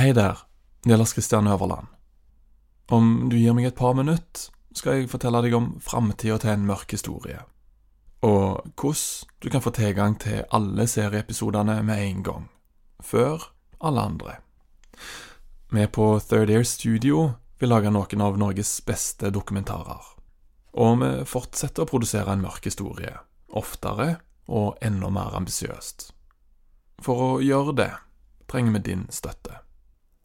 Hej där, det Christian Lars Kristian Øverland. Om du gir meg et par minutter, skal jeg fortelle deg om framtida til en mørk historie. Og hvordan du kan få tilgang til alle serieepisodene med en gang. Før alle andre. Vi på Third Air Studio vil lage noen av Norges beste dokumentarer. Og vi fortsetter å produsere en mørk historie. Oftere og enda mer ambisiøst. For å gjøre det trenger vi din støtte.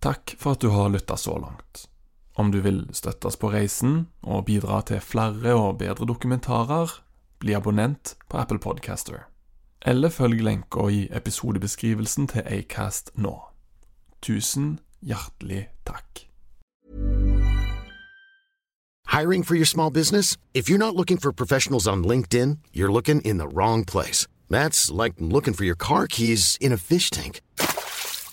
Takk for at du har lytta så langt. Om du vil støtte oss på reisen og bidra til flere og bedre dokumentarer, bli abonnent på Apple Podcaster. Eller følg lenka i episodebeskrivelsen til Acast nå. Tusen hjertelig takk. Hiring for your small business? If you're not looking for professionals on LinkedIn, you're looking in the wrong place. That's like looking for your car keys in a fish tank.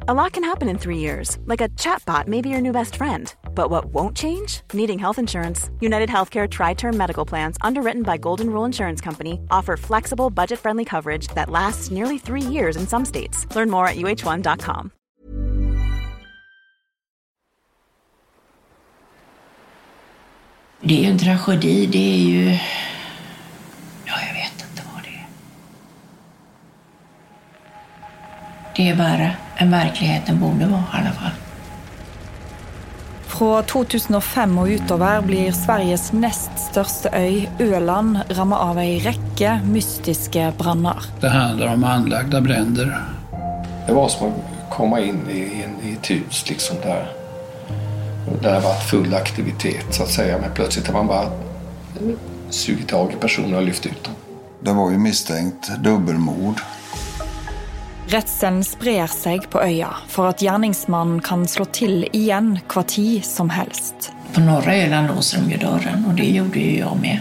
A lot can happen in three years, like a chatbot may be your new best friend. But what won't change? Needing health insurance. United Healthcare Tri Term Medical Plans, underwritten by Golden Rule Insurance Company, offer flexible, budget friendly coverage that lasts nearly three years in some states. Learn more at uh1.com. Det är ju en tragedi. Det är ju... Ja, jag vet inte vad det är. Det är värre än verkligheten borde vara i alla fall. Fra 2005 og utover blir Sveriges nest største øy, Øland, rammet av ei rekke mystiske branner. Det handlar om anlagda bränder. Det var som att komma in i, en, i ett hus liksom där, där det varit full aktivitet så att säga. Men plötsligt har man bara sugit tag i personer och lyft ut dem. Det var ju misstänkt dubbelmord. Redselen sprer seg på øya for at gjerningsmannen kan slå til igjen hva tid som helst. På norra Öland låser de ju dörren och det gjorde ju jag med.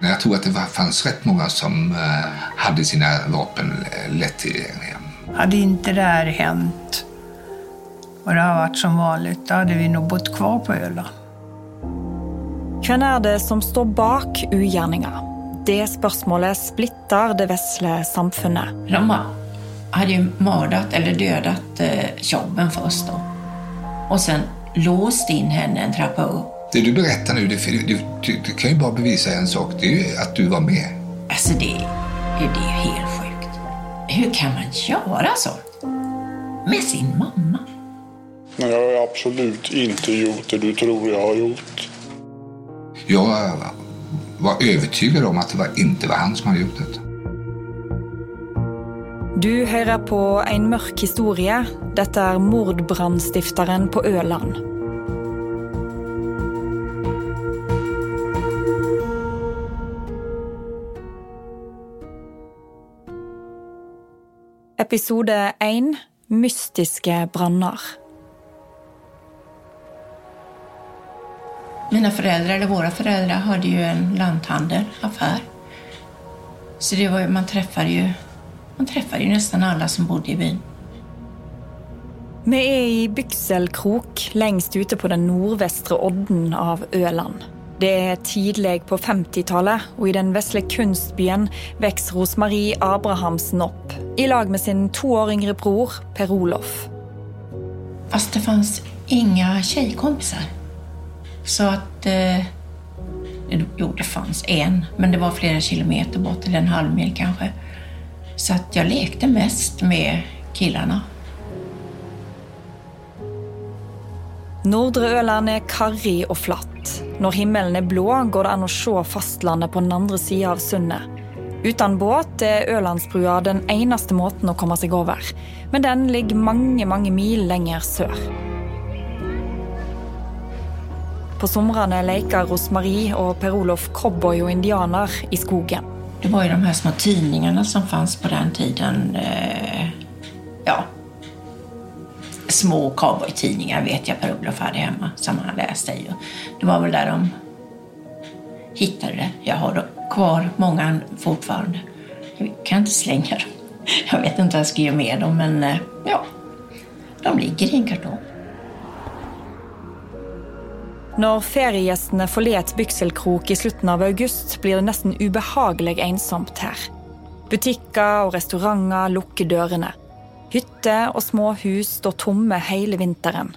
Jag tror att det var, fanns rätt många som eh, hade sina vapen eh, lättillgängliga. Hade inte det här hänt och det har varit som vanligt, då hade vi nog bott kvar på Öland. Hvem er det som står bak ugjerninga? Det spørsmålet splitter det vesle samfunnet. De hade ju mördat eller dödat eh, Tjobben först då. Och sen låst in henne en trappa upp. Det du berättar nu, det, det, det, det kan ju bara bevisa en sak. Det är ju att du var med. Alltså det, det är helt sjukt. Hur kan man göra så? Med sin mamma? Men jag har absolut inte gjort det du tror jag har gjort. Jag var övertygad om att det var, inte var han som hade gjort det. Du hører på en mørk historie. Dette er mordbrannstifteren på Øland. Episode 1 Mystiske branner. Mina föräldrar, eller våra föräldrar, hade ju en lanthandelaffär. Så det var, man träffade ju man träffade ju nästan alla som bodde i byn. Vi er i Bykselkrok, lengst ute på den nordvestre odden av Øland. Det er tidlig på 50-tallet, og i den vesle kunstbyen vokser Rosmarie Abrahamsen opp, i lag med sin to år yngre bror Per Olof. Fast det fanns inga tjejkompisar. Så att... Eh, jo, det fanns en, men det var flera kilometer bort, eller en halv mil kanske. Så att jag lekte mest med killarna. Nordre Øland er karrig og flatt. Når himmelen er blå, går det an å se fastlandet på den andre sida av sundet. Uten båt er Ølandsbrua den eneste måten å komme seg over. Men den ligger mange, mange mil lenger sør. På somrene leker Rosmarie og Per Olof cowboy og indianer i skogen. Det var ju de här små tidningarna som fanns på den tiden. Eh, ja. Små cowboytidningar vet jag Per-Olof hade hemma som han läste i. Det var väl där de hittade det. Jag har kvar många fortfarande. Jag kan inte slänga dem. Jag vet inte vad jag ska göra med dem, men eh, ja. De ligger i en kartong. Når feriegjestene forlater Bykselkrok i slutten av august, blir det nesten ubehagelig ensomt her. Butikker og restauranter lukker dørene. Hytter og små hus står tomme hele vinteren.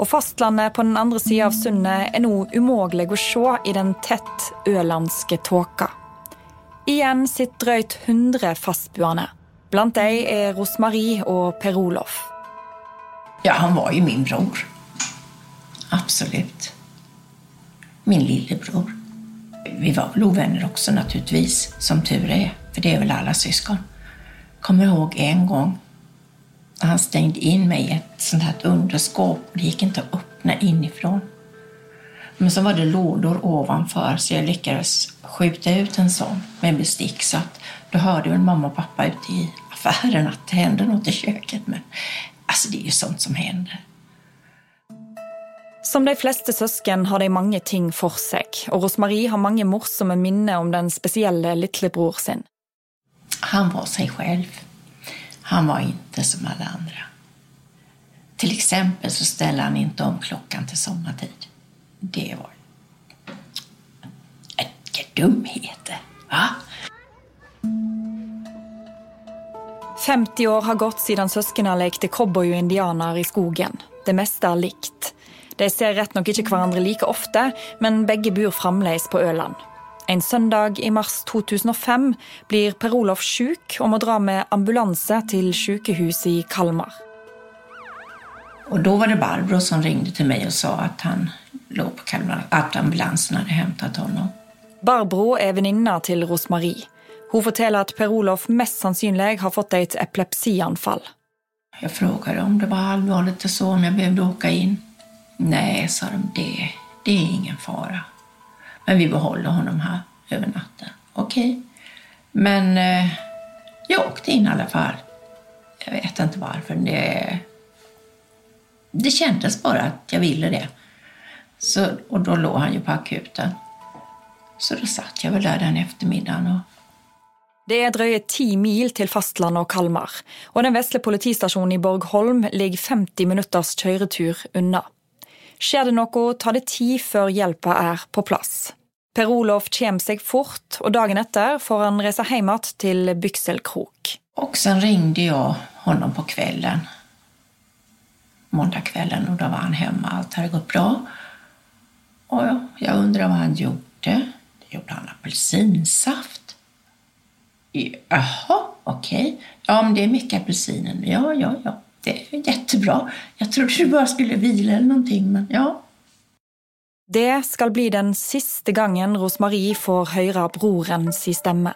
Og fastlandet på den andre sida av sundet er nå umulig å se i den tett ølandske tåka. Igjen sitter drøyt 100 fastboende. Blant dem er Rosmarie og Per Olof. Ja, han var ju min bror. Absolut. Min lillebror. Vi var väl ovänner också naturligtvis, som tur är. För det är väl alla syskon. Kommer ihåg en gång när han stängde in mig i ett sånt här underskåp och det gick inte att öppna inifrån. Men så var det lådor ovanför så jag lyckades skjuta ut en sån med bestick så att då hörde väl mamma och pappa ute i affären att det hände något i köket. Men alltså det är ju sånt som händer. Som de fleste søsken har de mange ting for seg, og Rosmarie har mange morsomme minner om den spesielle lillebror sin. Han var sig själv. Han var inte som alla andra. Till exempel så ställde han inte om klockan till sommartid. Det var vilka dumheter, va? 50 år har gått siden søsknene lekte cowboy og indianer i skogen. Det meste er likt. De ser rett nok ikke hverandre like ofte, men begge bor fremdeles på Øland. En søndag i mars 2005 blir Per Olof syk og må dra med ambulanse til sykehuset i Kalmar. Och då var det Barbro som ringde till mig och sa att han låg på Kalmar, att ambulansen hade hämtat honom. Barbro er venninna til Rosmarie. Hun forteller at Per Olof mest sannsynlig har fått et epilepsianfall. Jag frågade om det var allvarligt och så, om jag behövde åka in. Nej, sa de, det, det är ingen fara. Men vi behåller honom här över natten. Okej. Okay. Men eh, jag åkte in i alla fall. Jag vet inte varför. Det, det kändes bara att jag ville det. Så, och då låg han ju på akuten. Så då satt jag väl där den eftermiddagen och det er drøye ti mil til fastlandet og Kalmar, og den vesle politistasjonen i Borgholm ligger 50 minutters kjøretur unna. Skjer det noe, tar det tid før hjelpa er på plass. Per Olof kommer seg fort, og dagen etter får han reise hjem igjen til Bykselkrok. Och sen ringde jag honom på kvällen, måndagskvällen, och då var han hemma. Allt hade gått bra. Och jag undrar vad han gjorde. Det gjorde han apelsinsaft. Jaha, okej. Okay. Ja, men det är mycket apelsiner. Ja, ja, ja. Det är jättebra. Jag trodde du bara skulle vila eller någonting, men ja. Det skal bli den siste gangen Rosmarie får høre broren si stemme.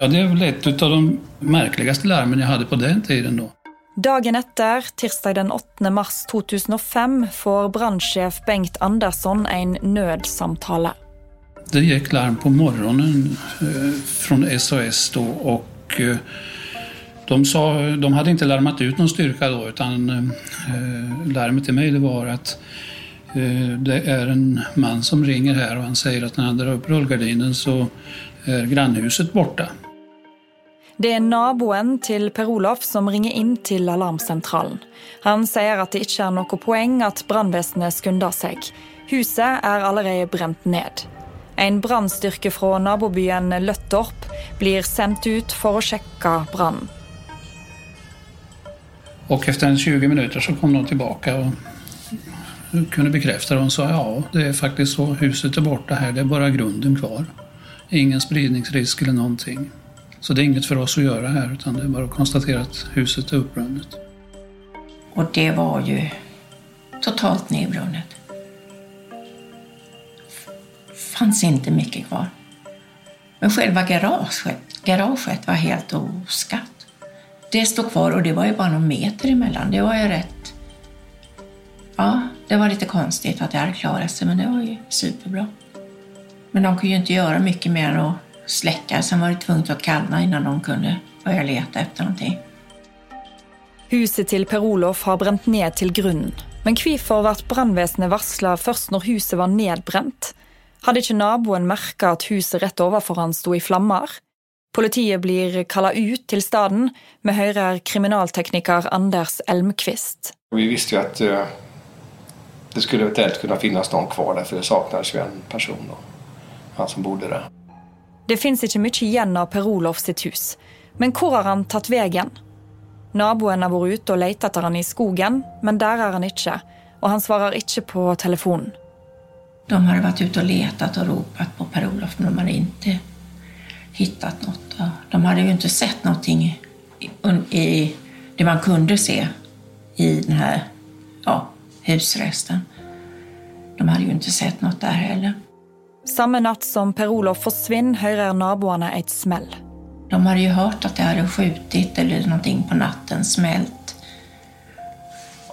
Ja, det är väl ett av de märkligaste larmen jag hade på den tiden då. Dagen etter, tirsdag den 8. mars 2005, får brannsjef Bengt Andersson en nødsamtale. Det gick larm på morgonen eh, från SOS då och eh, de, sa, de hade inte larmat ut någon styrka då utan eh, larmet till mig det var att det är en man som ringer här och han säger att när han drar upp rullgardinen så är grannhuset borta. Det är naboen till Per Olof som ringer in till alarmcentralen. Han säger att det inte är något poäng att brannvesenet skynder sig. Huset är allerede bränt. ned. En brannstyrke fra nabobyen Løttorp blir sendt ut for å sjekke brannen. Och efter 20 minuter så kom de tillbaka och kunde bekräfta det. De sa ja, det är faktiskt så. Huset är borta här. Det är bara grunden kvar. Ingen spridningsrisk eller någonting. Så det är inget för oss att göra här utan det är bara att konstatera att huset är uppbrunnet. Och det var ju totalt nedbrunnet fanns inte mycket kvar. Men själva garaget, garaget var helt oskatt. Det stod kvar och det var ju bara någon meter emellan. Det var ju rätt... Ja, det var lite konstigt att det hade klarat sig, men det var ju superbra. Men de kunde ju inte göra mycket mer än att släcka. Sen var det tvunget att kallna innan de kunde börja leta efter någonting. Huset till Per-Olof har bränt ned till grunden. Men hvorfor ble brannvesenet varsla først når huset var nedbrent? Hadde ikke naboen merka at huset rett overfor han sto i flammer? Politiet blir kalla ut til staden. Vi hører kriminaltekniker Anders Elmqvist. Vi visste ju att eh, det skulle eventuellt kunna finnas någon kvar där för det saknades ju en person, då, han som bodde där. Det fins ikke mye igjen av Per-Olof sitt hus. Men hvor har han tatt veien? Naboen har vært ute og lett etter han i skogen, men der er han ikke. Og han svarer ikke på telefonen. De hade varit ute och letat och ropat på Per-Olof, men de hade inte hittat något. De hade ju inte sett någonting i, det man kunde se i den här ja, husresten. De hade ju inte sett något där heller. Samme natt som Per-Olof forsvinner, hører naboene et smell. De hade ju hört att det hade skjutit eller någonting på natten, smält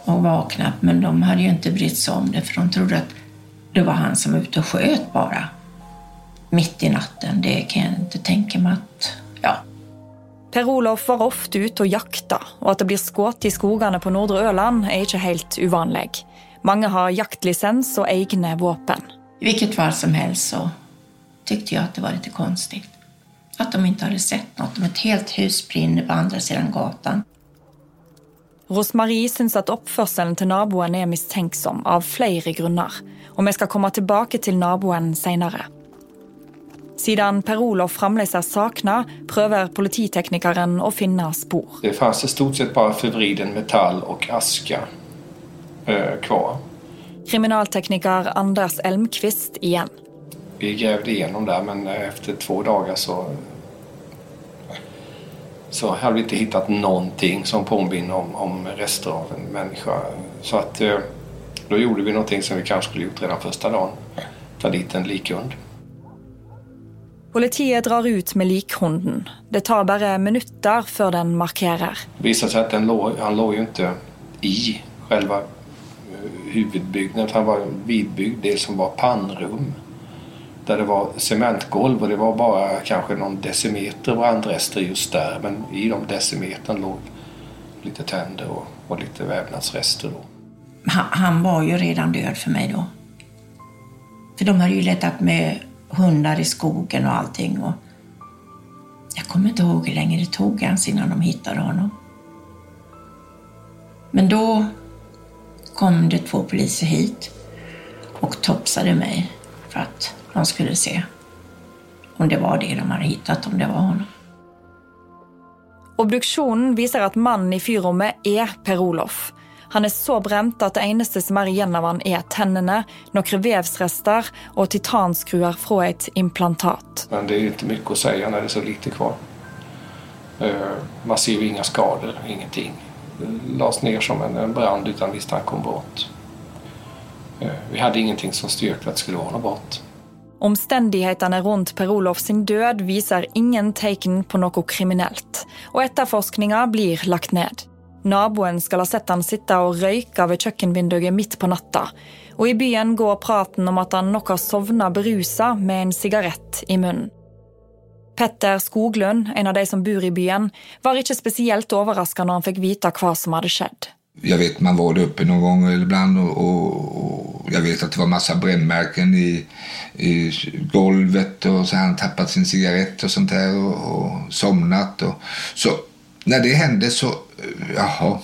och vaknat, men de hade ju inte brytt sig om det för de trodde att det var han som var ute och sköt bara. Mitt i natten, det kan jag inte tänka mig att... Ja. Per-Olof var ofte ute og jakta, og at det blir skutt i skogene på Nordre Øland er ikke helt uvanlig. Mange har jaktlisens og egne våpen. I vilket fall som helst så tyckte jag att det var lite konstigt. Att de inte hade sett något om ett helt hus brinner på andra sidan gatan. Rosmarie syns at oppførselen til naboen er mistenksom av flere grunner, og vi skal komme tilbake til naboen senere. Siden Per-Olof fremdeles er savna, prøver polititeknikeren å finne spor. Det fanns i stort sett bara förvriden metall och aska eh, kvar. Kriminaltekniker Anders Elmqvist igjen. Vi grävde igenom där men efter två dagar så så hade vi inte hittat någonting som påminner om, om rester av en människa. Så att eh, då gjorde vi någonting som vi kanske skulle gjort redan första dagen. Ta dit en likhund. Politiet drar ut med likhunden. Det tar bare minutter før den markerer. Det visade sig att den låg, han låg ju inte i själva eh, huvudbyggnaden. Han var vidbyggd del som var pannrum. Där det var cementgolv och det var bara kanske någon decimeter brandrester just där. Men i de decimetern låg lite tänder och, och lite vävnadsrester. Då. Han, han var ju redan död för mig då. För de hade ju letat med hundar i skogen och allting. Och jag kommer inte ihåg hur länge det tog ens innan de hittade honom. Men då kom det två poliser hit och topsade mig för att de skulle se om det var det de hade hittat, om det var honom. Obduksjonen viser at mannen i fyrrommet er Per-Olof. Han er så brent at det eneste som er igjen av han er tennene, noen vevsrester og titanskruer fra et implantat. Men det är inte mycket att säga när det är så lite kvar. Eh, Man ser ju inga skador, ingenting. Det lades ner som en en brand utan misstanke om brott. Eh, Vi hade ingenting som styrkte att det skulle vara något brott. Omstendighetene rundt Per-Olof sin død viser ingen tegn på noe kriminelt, og etterforskninga blir lagt ned. Naboen skal ha sett han sitte og røyke ved kjøkkenvinduet midt på natta, og i byen går praten om at han nok har sovna berusa med en sigarett i munnen. Petter Skoglund, en av de som bor i byen, var ikke spesielt overraska når han fikk vite hva som hadde skjedd. Jag vet man var där uppe någon gång ibland och, och, och jag vet att det var massa brännmärken i, i golvet och så han tappat sin cigarett och sånt där och, och somnat. Och, så när det hände så, jaha,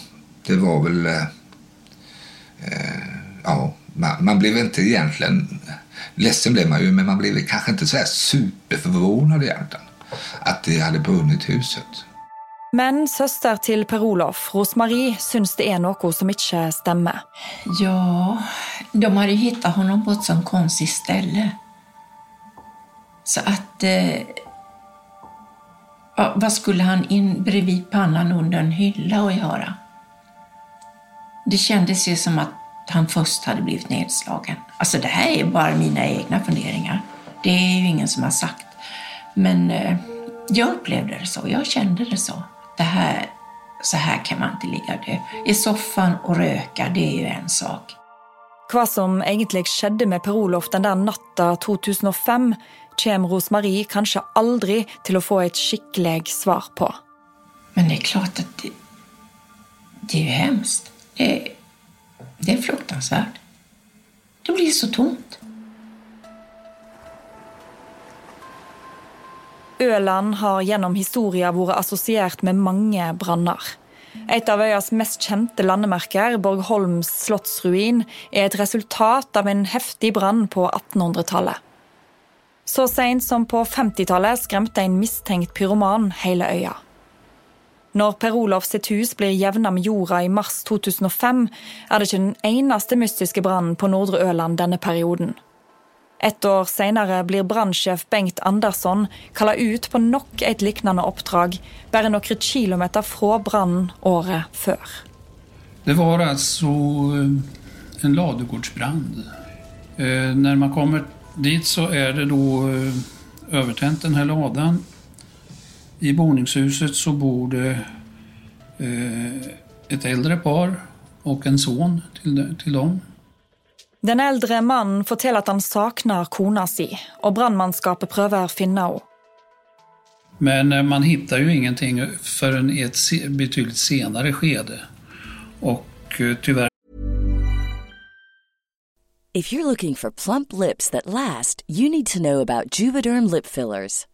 det var väl, eh, eh, ja, man, man blev inte egentligen, ledsen blev man ju, men man blev kanske inte så här superförvånad egentligen att det hade brunnit huset. Men søster till Per-Olof, Rosmarie, syns det är något som inte stämmer. Ja, de hade hittat honom på ett sånt konstigt ställe. Så att... Eh, vad skulle han in bredvid pannan under en hylla och göra? Det kändes ju som att han först hade blivit nedslagen. Alltså det här är bara mina egna funderingar. Det är ju ingen som har sagt. Men eh, jag upplevde det så, jag kände det så. Det här, så här kan man inte ligga och dö. I soffan och röka, det är ju en sak. Hva som egentlig skjedde med Per Olof den der natta 2005, kommer Rosmarie kanskje aldri til å få et skikkelig svar på. Men det är klart att det, det är ju hemskt. Det, det är fruktansvärt. Det blir så tomt. Øland har gjennom historien vært assosiert med mange branner. Et av øyas mest kjente landemerker, Borgholms slottsruin, er et resultat av en heftig brann på 1800-tallet. Så seint som på 50-tallet skremte en mistenkt pyroman hele øya. Når Per Olof sitt hus blir jevna med jorda i mars 2005, er det ikke den eneste mystiske brannen på Nordre denna denne perioden. Ett år senare blir brandchef Bengt Andersson kalla ut på nok ett liknande uppdrag bara några kilometer från branden året för. Det var alltså eh, en ladugårdsbrand. Eh, när man kommer dit så är det då eh, övertänt den här ladan. I boningshuset så bor det ett äldre par och en son till, till dem. Den eldre mannen forteller at han savner kona si, og brannmannskapet prøver å finne henne. Men eh, man hittar ju ingenting förrän i ett betydligt senare skede. Och eh, tyvärr If you're looking for plump lips that last, you need to know about Juvederm lip fillers.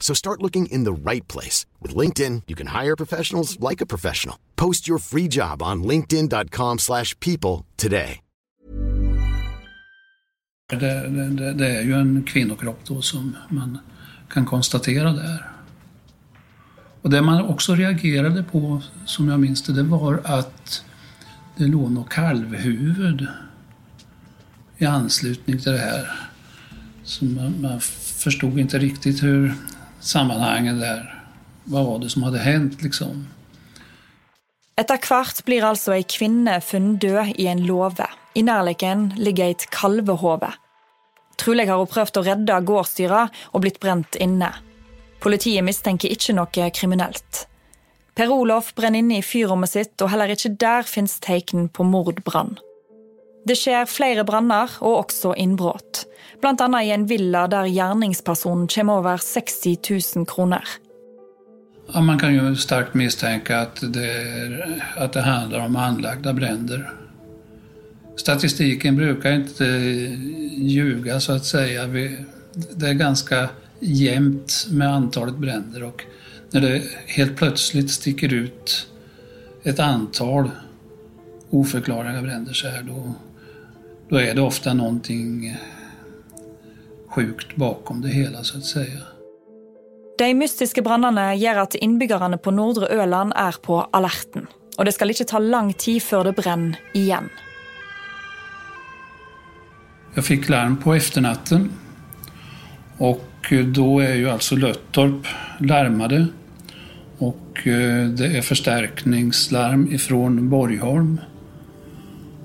So start looking in the right place. With LinkedIn, you can hire professionals like a professional. Post your free job on linkedin.com/people slash people today. Det, det, det är ju en kvinnokropp då som man kan konstatera där. Och det man också reagerade på, som jag minns det, det var att det låg något kalvhuvud i anslutning till det här. Så man, man förstod inte riktigt hur sammanhangen där, vad var det som hade hänt liksom. Etter hvert blir altså ei kvinne funnet død i en låve. I närheten ligger et kalvehode. Trolig har hun prøvd å redde gårdsdyra og blitt brent inne. Politiet mistenker ikke noe kriminelt. Per Olof brenner inne i fyrrommet sitt, og heller ikke der finns tegn på mordbrann. Det skjer flere branner og også innbrudd, bl.a. i en villa der gjerningspersonen kommer over 60 000 kroner. Ja, man kan ju starkt misstänka att det, att det handlar om anlagda bränder. Statistiken brukar inte ljuga så att säga. Det är ganska jämnt med antalet bränder och när det helt plötsligt sticker ut ett antal oförklarliga bränder så här då, då är det ofta någonting sjukt bakom det hela så att säga. De mystiske brannene gjør at innbyggerne på Nordre Øland er på alerten. Og det skal ikke ta lang tid før det brenner igjen. Jag fick larm på efternatten och då är ju alltså Löttorp larmade och eh, det är förstärkningslarm ifrån Borgholm.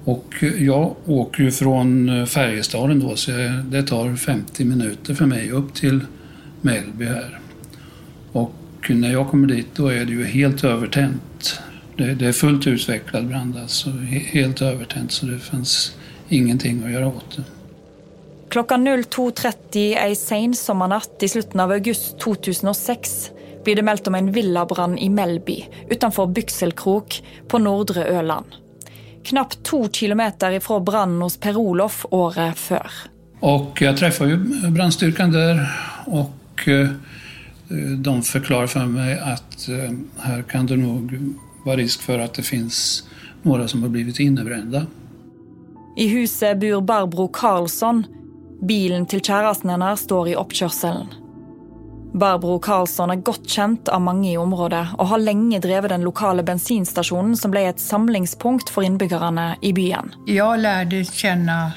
Och jag åker ju från eh, Färjestaden då så det tar 50 minuter för mig upp till Mellby här. Och när jag kommer dit då är det ju helt övertänt. Det, det är fullt utvecklad brand alltså, helt övertänt så det fanns ingenting att göra åt det. Klockan 02.30 en sen sommarnatt i slutet av augusti 2006 blir det meldt om en villabrann i Mellby utanför Bykselkrok på Nordre Öland. Knapt to kilometer ifra brannen hos Per Olof året før. Och jag träffade ju brandstyrkan där och eh, de förklarar för mig att eh, här kan det nog vara risk för att det finns några som har blivit innebrända. I huset bor Barbro Karlsson. Bilen til kjæresten hennes står i oppkjørselen. Barbro Karlsson er godt kjent av mange i området og har lenge drevet den lokale bensinstasjonen som ble et samlingspunkt for innbyggerne i byen. Jag lärde känna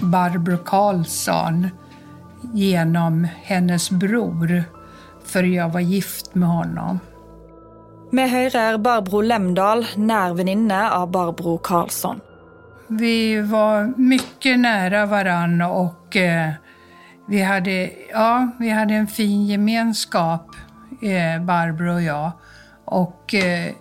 Barbro Karlsson genom hennes bror, för jag var gift med honom. Vi hører Barbro Lemdal, nær venninne av Barbro Karlsson. Vi var mycket nära varann och eh, vi, hade, ja, vi hade en fin gemenskap, eh, Barbro och jag. Och eh,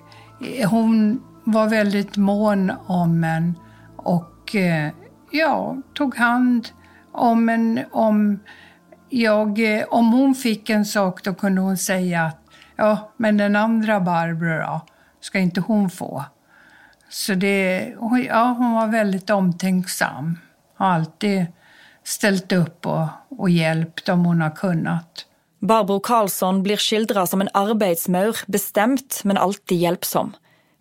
hon var väldigt mån om en och eh, ja, tog hand om en. Om, jag, eh, om hon fick en sak då kunde hon säga att ja, men den andra Barbro då, ska inte hon få? Så det, ja, hon var väldigt omtänksam. Har alltid ställt upp och, och hjälpt om hon har kunnat. Barbro Karlsson blir skildra som en arbeidsmaur, bestemt, men alltid hjelpsom.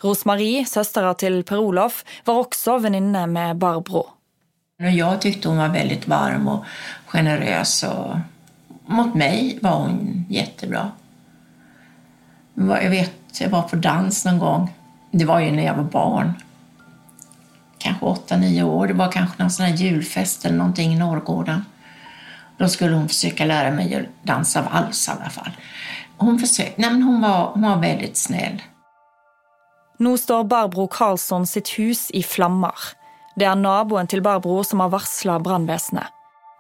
Rosmarie, søstera til Per Olof, var også venninne med Barbro. Jag tyckte hon var väldigt varm och generös och mot mig var hon jättebra. Jag vet, jag var på dans någon gång. Det var ju när jag var barn. Kanske åtta, nio år. Det var kanske någon sån här julfest eller någonting i Norrgården. Då skulle hon försöka lära mig att dansa vals i alla fall. Hon försökte, nej men hon var, hon var väldigt snäll. Nå står Barbro Karlsson sitt hus i flammer. Det er naboen til Barbro som har varsla brannvesenet.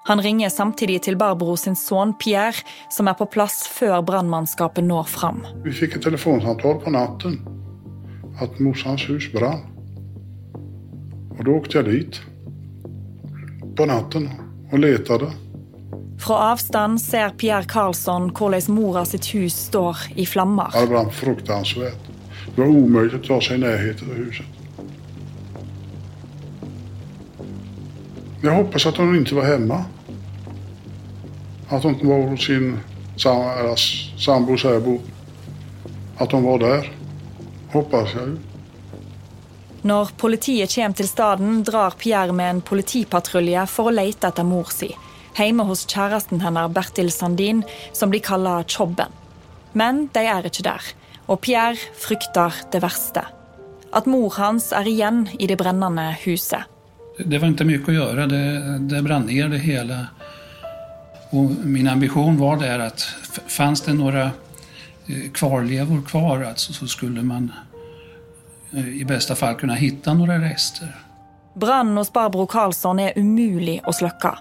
Han ringer samtidig til Barbro sin son Pierre, som er på plass før brannmannskapet når fram. Vi fick ett telefonsamtal på natten att morsans hus brann. Och då åkte jag dit på natten och letade. Fra avstand ser Pierre Karlsson hvordan mora sitt hus står i flammer. Ja, Det brann fruktansvärt. Det var omöjligt att ta sig i närheten av huset. Jag hoppas att hon inte var hemma. Att hon var hos sin sambo, särbo. Att hon var där. Hoppas jag ju. Når politiet kommer til staden, drar Pierre med en politipatrulje for å lete etter mor si. Hjemme hos kjæresten hennes Bertil Sandin, som blir kalla Chobben. Men de er ikke der, og Pierre frykter det verste. At mor hans er igjen i det brennende huset. Det var inte mycket att göra, det, det brann ner det hela. Och min ambition var där att fanns det några eh, kvarlevor kvar alltså, så skulle man i bästa fall kunna hitta några rester. Brannen hos Barbro Karlsson er umulig å slokke.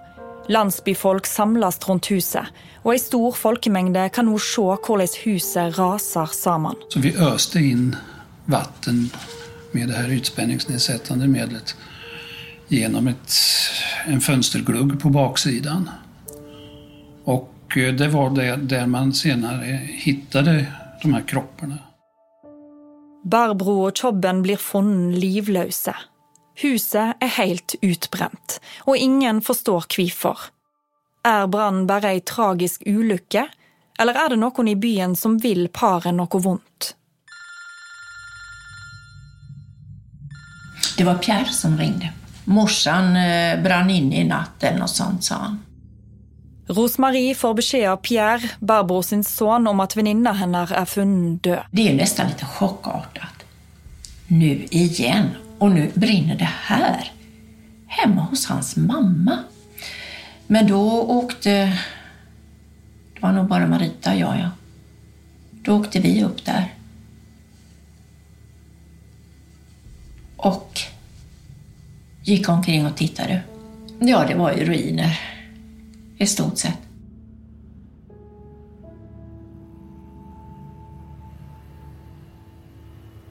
Landsbyfolk samles rundt huset, og ei stor folkemengde kan nå se hvordan huset raser sammen. Så vi öste in vatten med det här ytspänningsnedsättande medlet genom ett, en fönsterglugg på baksidan. Och eh, det var det där man senare hittade de här kropparna. Barbro og Tjobben blir funnet livløse. Huset er helt utbrent, og ingen forstår hvorfor. Er brannen bare ei tragisk ulykke, eller er det noen i byen som vil paret noe vondt? Det var Pierre som ringde. Morsan eh, brann inne i natt eller sånt, sa han. Rosmarie får besked av Pierre, Barbro sin son, om att väninnan hennes är funnen död. Det är ju nästan lite chockartat. Nu igen. Och nu brinner det här. Hemma hos hans mamma. Men då åkte... Det var nog bara Marita och jag, ja. Då åkte vi upp där. Och gick omkring och tittade. Ja, det var ju ruiner. I stort sett.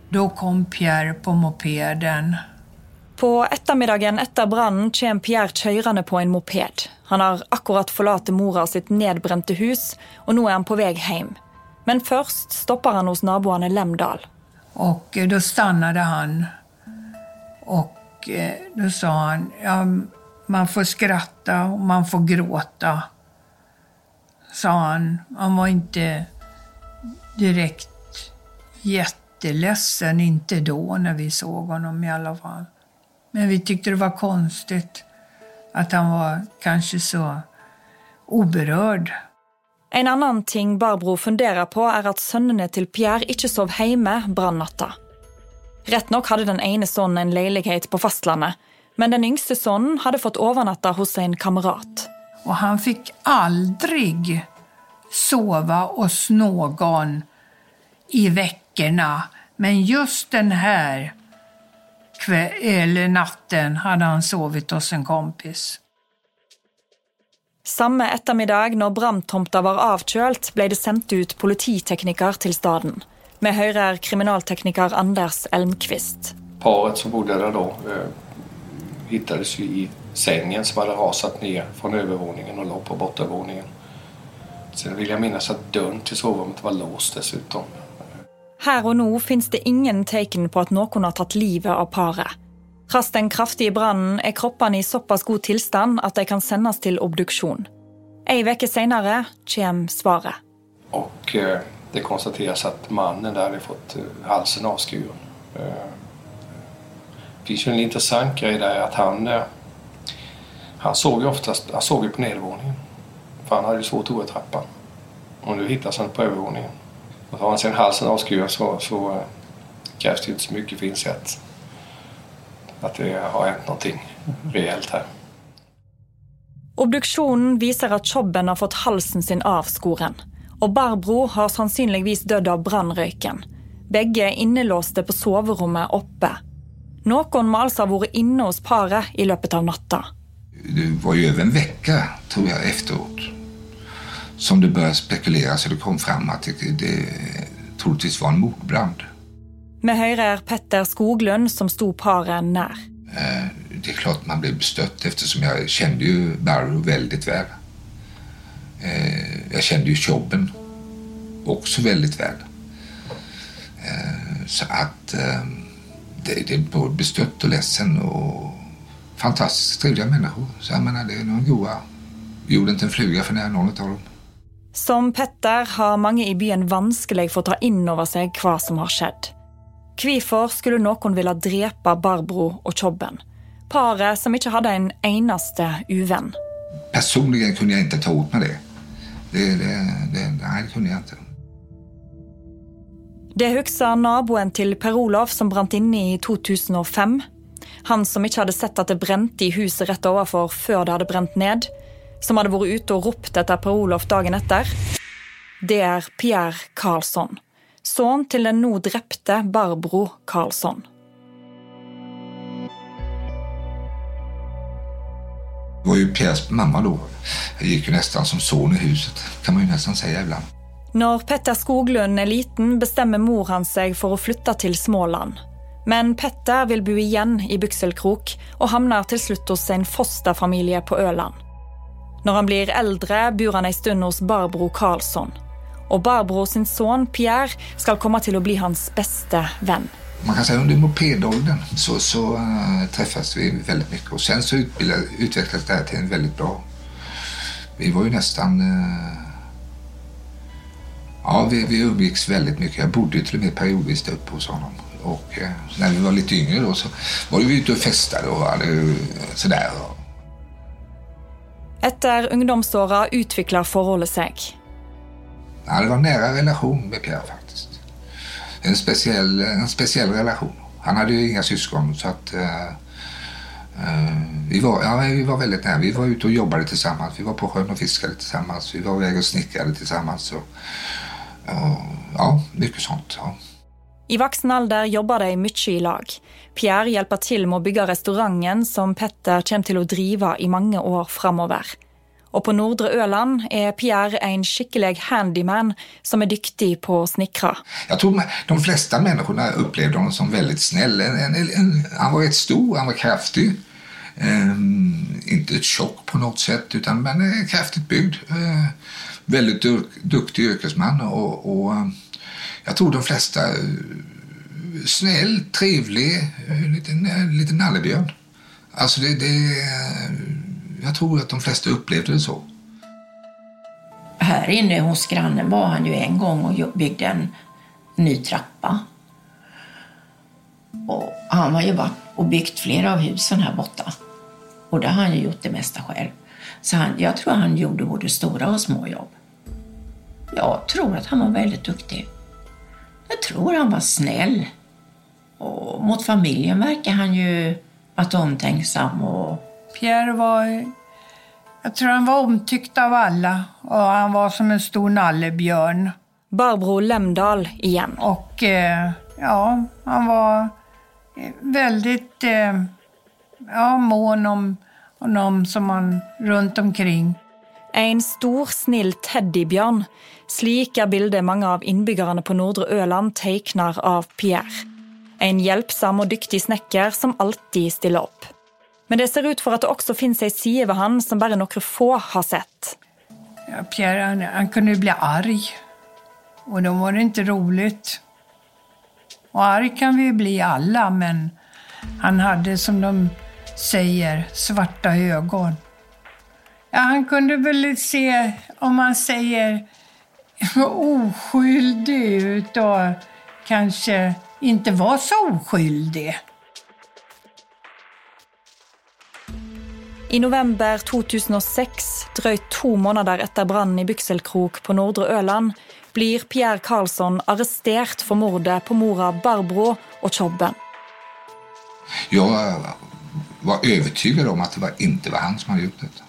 Då kom Pierre på mopeden. På ettermiddagen etter brannen kommer Pierre kjørende på en moped. Han har akkurat forlatt mora sitt nedbrente hus, og nå er han på vei hjem. Men først stopper han hos naboene Lemdal. Och eh, då stannade han. Och eh, då sa han, ja, man får skratta och man får gråta. Sa han. Han var inte direkt jätteledsen, inte då när vi såg honom i alla fall. Men vi tyckte det var konstigt att han var kanske så oberörd. En annan ting Barbro funderar på, är att sönerna till Pierre inte sov hemma brandnatta. Rätt nog hade den ene sonen en lägenhet på fastlandet, men den yngste sønnen hadde fått overnatta hos en kamerat. Och han fick aldrig sova hos någon i veckorna. Men just den här kväll, eller natten hade han sovit hos en kompis. Samme ettermiddag, når branntomta var avkjølt, ble det sendt ut polititekniker til staden. Vi hører kriminaltekniker Anders Elmqvist. Paret som bodde där då hittades ju i sängen som hade rasat ner från övervåningen och låg på bottenvåningen. Sen vill jag minnas att dörren till sovrummet var låst dessutom. Her og nå finnes det ingen tegn på at noen har tatt livet av paret. Trass den kraftige brannen er kroppene i såpass god tilstand at de kan sendes til obduksjon. Ei uke senere kommer svaret. Och eh, det konstateras att mannen där hade fått eh, halsen avskuren. Eh, finns ju en intressant grej där att han, eh, han såg ju oftast han såg ju på nedervåningen. För han hade ju svårt att gå i trappan. Och nu hittas han på övervåningen. Och har han sen halsen avskuren så, så eh, krävs det ju inte så mycket för att inse att, det har hänt någonting rejält här. Obduksjonen visar att Chobben har fått halsen sin avskoren. Och Barbro har sannsynligvis dødd av brannrøyken. Begge är innelåste på soverommet oppe. Noen må altså ha vært inne hos paret i løpet av natta. Det var ju över en vecka, tror jag, efteråt som det började spekuleras och det kom fram att det, det troligtvis var en mordbrand. Vi hører Petter Skoglund, som sto paret nær. Eh, Det är klart man blev bestött eftersom jag kände ju Barrow väldigt väl. Eh, Jag kände ju Chobben också väldigt väl. Eh, Så att eh, det, det är både bestött och ledsen och fantastiskt trevliga människor. Så jag menar, det är någon goa. Gjorde inte en fluga för när någon av dem. Som Petter har mange i byen vanskelig for å ta inn over seg hva som har skjedd. Hvorfor skulle noen ville drepe Barbro og Chobben? Paret som ikke hadde en eneste uvenn. Personligen kunde jag inte ta åt mig det. Det, det, det. Nej, det kunde jag inte. Det husker naboen til Per Olof som brant inne i 2005. Han som ikke hadde sett at det brente i huset rett overfor før det hadde brent ned. Som hadde vært ute og ropt etter Per Olof dagen etter. Det er Pierre Karlsson. Sønn til den nå drepte Barbro Karlsson. Det var ju Pierres mamma då. Jag gick ju nästan som son i huset, kan man ju nästan säga ibland. Når Petter Skoglund er liten, bestemmer mor hans seg for å flytte til Småland. Men Petter vil bo igjen i Bykselkrok og havner til slutt hos en fosterfamilie på Øland. Når han blir eldre, bor han en stund hos Barbro Karlsson. Og Barbro sin sønn Pierre skal komme til å bli hans beste venn. Man kan säga under mopedåldern så, så eh, uh, träffades vi väldigt mycket och sen så utbildade, utvecklades det här till en väldigt bra... Vi var ju nästan... Uh, eh, ja, vi, vi umgicks väldigt mycket. Jag bodde till och med periodvis uppe hos honom. Och uh, när vi var lite yngre då så var vi ute och festade och hade sådär. Etter ungdomsåra utvikler forholdet seg. Ja, det var en nära relation med Pierre faktiskt. En speciell, en speciell relation. Han hade ju inga syskon så att uh, uh, vi, var, ja, vi var väldigt nära. Vi var ute och jobbade tillsammans. Vi var på sjön och fiskade tillsammans. Vi var iväg och snickrade tillsammans. Och, ja, mycket sånt. Ja. I voksen alder jobber de mye i lag. Pierre hjelper til med å bygge restauranten som Petter kommer til å drive i mange år framover. Og på Nordre Øland er Pierre en skikkelig handyman som är dyktig på å snickra. Jag tror de flesta människorna upplevde honom som väldigt snäll. En, en, en, han var rätt stor, han var kraftig. Um, inte tjock på något sätt, utan men kraftigt byggd. Uh, väldigt duktig yrkesman. Och, och eh, jag tror de flesta eh, snäll, trevlig, eh, lite, lite nallebjörn. Alltså det, det jag tror att de flesta upplevde det så. Här inne hos grannen var han ju en gång och byggde en ny trappa. Och han har ju varit och byggt flera av husen här borta. Och det har han ju gjort det mesta själv. Så han, jag tror han gjorde både stora och små jobb. Jag tror att han var väldigt duktig. Jag tror han var snäll. Och mot familjen verkar han ju varit omtänksam och Pierre var... Jag tror han var omtyckt av alla och han var som en stor nallebjörn. Barbro Lemdal igen. Och eh, ja, han var väldigt eh, ja, mån om, om de som han runt omkring. En stor, snill teddybjørn. Slik er bildet mange av innbyggerne på Nordre Øland tegner av Pierre. En hjelpsom og dyktig snekker som alltid stiller opp. Men det ser ut for at det også finnes ei side ved han som bare noen få har sett. Ja, Pierre han, han kunde bli arg. Och då var det inte roligt. Och arg kan vi bli alla, men han hade som de säger svarta ögon. Ja, han kunde väl se, om man säger oskyldig ut och kanske inte var så oskyldig. I november 2006, drøyt to måneder etter brannen i Bykselkrok på Nordre Øland, blir Pierre Karlsson arrestert for mordet på mora Barbro og Tjobben. Jag var övertygad om att det var inte var han som hade gjort detta.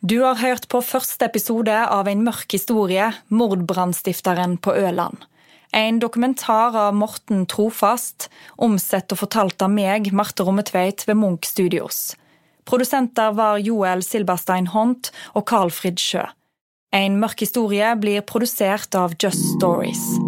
Du har hørt på første episode av en mørk historie, mordbrannstifteren på Øland. En dokumentar av Morten Trofast, omsett og fortalt av meg, Marte Rommetveit, ved Munch Studios. Produsenter var Joel Silberstein Hont og Carl Fridsjö. En mørk historie blir produsert av Just Stories.